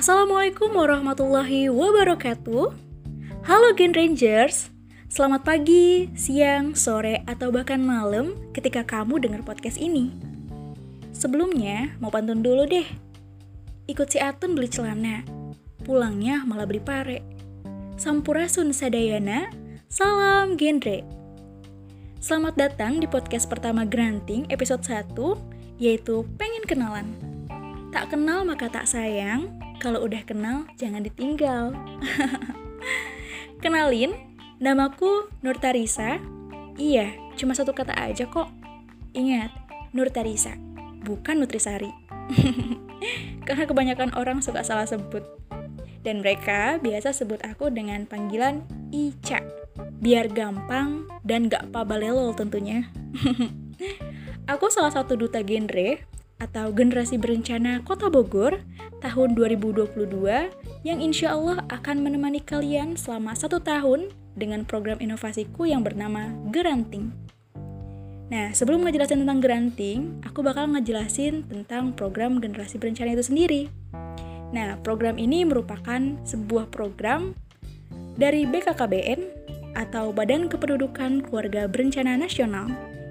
Assalamualaikum warahmatullahi wabarakatuh. Halo Gen Rangers, selamat pagi, siang, sore, atau bahkan malam ketika kamu dengar podcast ini. Sebelumnya, mau pantun dulu deh. Ikut si Atun beli celana, pulangnya malah beli pare. Sampurasun sadayana, salam genre. Selamat datang di podcast pertama Granting episode 1, yaitu Pengen Kenalan. Tak kenal maka tak sayang, kalau udah kenal, jangan ditinggal. Kenalin, namaku Nur Tarisa. Iya, cuma satu kata aja kok. Ingat, Nur Tarisa, bukan Nutrisari. Karena kebanyakan orang suka salah sebut. Dan mereka biasa sebut aku dengan panggilan Ica. Biar gampang dan gak pabalelol tentunya. aku salah satu duta genre atau Generasi Berencana Kota Bogor tahun 2022 yang insya Allah akan menemani kalian selama satu tahun dengan program inovasiku yang bernama Geranting. Nah, sebelum ngejelasin tentang Geranting, aku bakal ngejelasin tentang program Generasi Berencana itu sendiri. Nah, program ini merupakan sebuah program dari BKKBN atau Badan Kependudukan Keluarga Berencana Nasional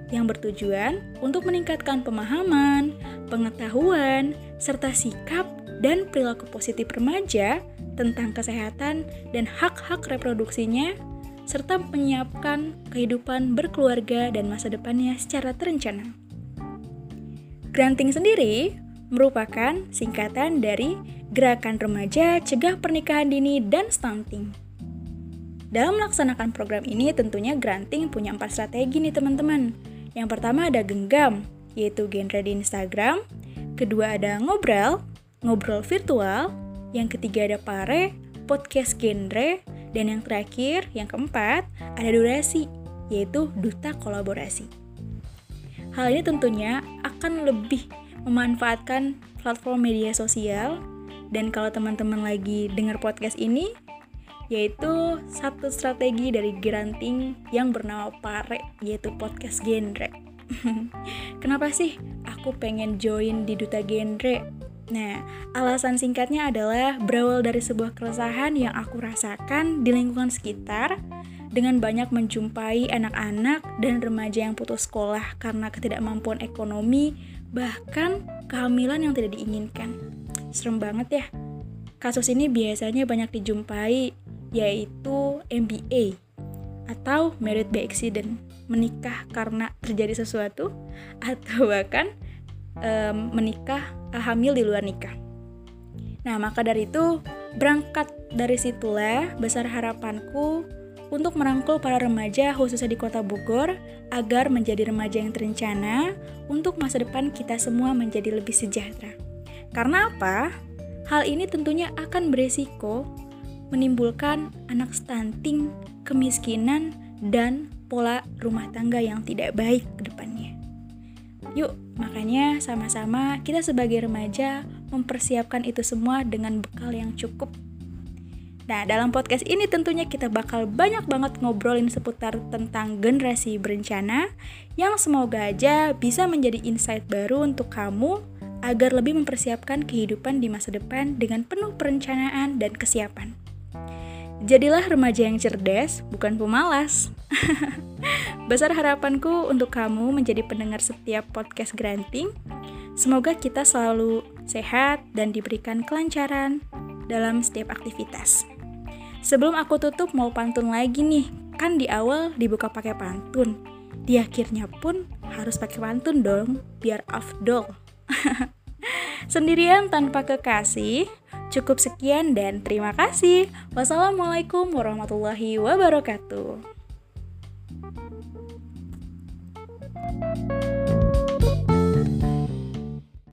yang bertujuan untuk meningkatkan pemahaman, pengetahuan, serta sikap dan perilaku positif remaja tentang kesehatan dan hak-hak reproduksinya, serta menyiapkan kehidupan berkeluarga dan masa depannya secara terencana. Granting sendiri merupakan singkatan dari Gerakan Remaja Cegah Pernikahan Dini dan Stunting. Dalam melaksanakan program ini tentunya Granting punya empat strategi nih teman-teman yang pertama ada genggam, yaitu genre di Instagram. Kedua ada ngobrol, ngobrol virtual. Yang ketiga ada pare, podcast genre. Dan yang terakhir, yang keempat, ada durasi, yaitu duta kolaborasi. Hal ini tentunya akan lebih memanfaatkan platform media sosial dan kalau teman-teman lagi dengar podcast ini yaitu satu strategi dari Geranting yang bernama Pare, yaitu podcast genre. Kenapa sih aku pengen join di Duta Genre? Nah, alasan singkatnya adalah berawal dari sebuah keresahan yang aku rasakan di lingkungan sekitar dengan banyak menjumpai anak-anak dan remaja yang putus sekolah karena ketidakmampuan ekonomi, bahkan kehamilan yang tidak diinginkan. Serem banget ya. Kasus ini biasanya banyak dijumpai yaitu MBA atau married by accident, menikah karena terjadi sesuatu atau bahkan um, menikah uh, hamil di luar nikah. Nah, maka dari itu berangkat dari situlah besar harapanku untuk merangkul para remaja khususnya di kota Bogor agar menjadi remaja yang terencana untuk masa depan kita semua menjadi lebih sejahtera. Karena apa? Hal ini tentunya akan beresiko menimbulkan anak stunting, kemiskinan, dan pola rumah tangga yang tidak baik ke depannya. Yuk, makanya sama-sama kita sebagai remaja mempersiapkan itu semua dengan bekal yang cukup. Nah, dalam podcast ini tentunya kita bakal banyak banget ngobrolin seputar tentang generasi berencana yang semoga aja bisa menjadi insight baru untuk kamu agar lebih mempersiapkan kehidupan di masa depan dengan penuh perencanaan dan kesiapan. Jadilah remaja yang cerdas, bukan pemalas. Besar harapanku untuk kamu menjadi pendengar setiap podcast Granting. Semoga kita selalu sehat dan diberikan kelancaran dalam setiap aktivitas. Sebelum aku tutup mau pantun lagi nih. Kan di awal dibuka pakai pantun. Di akhirnya pun harus pakai pantun dong, biar afdol. Sendirian tanpa kekasih, Cukup sekian dan terima kasih. Wassalamualaikum warahmatullahi wabarakatuh.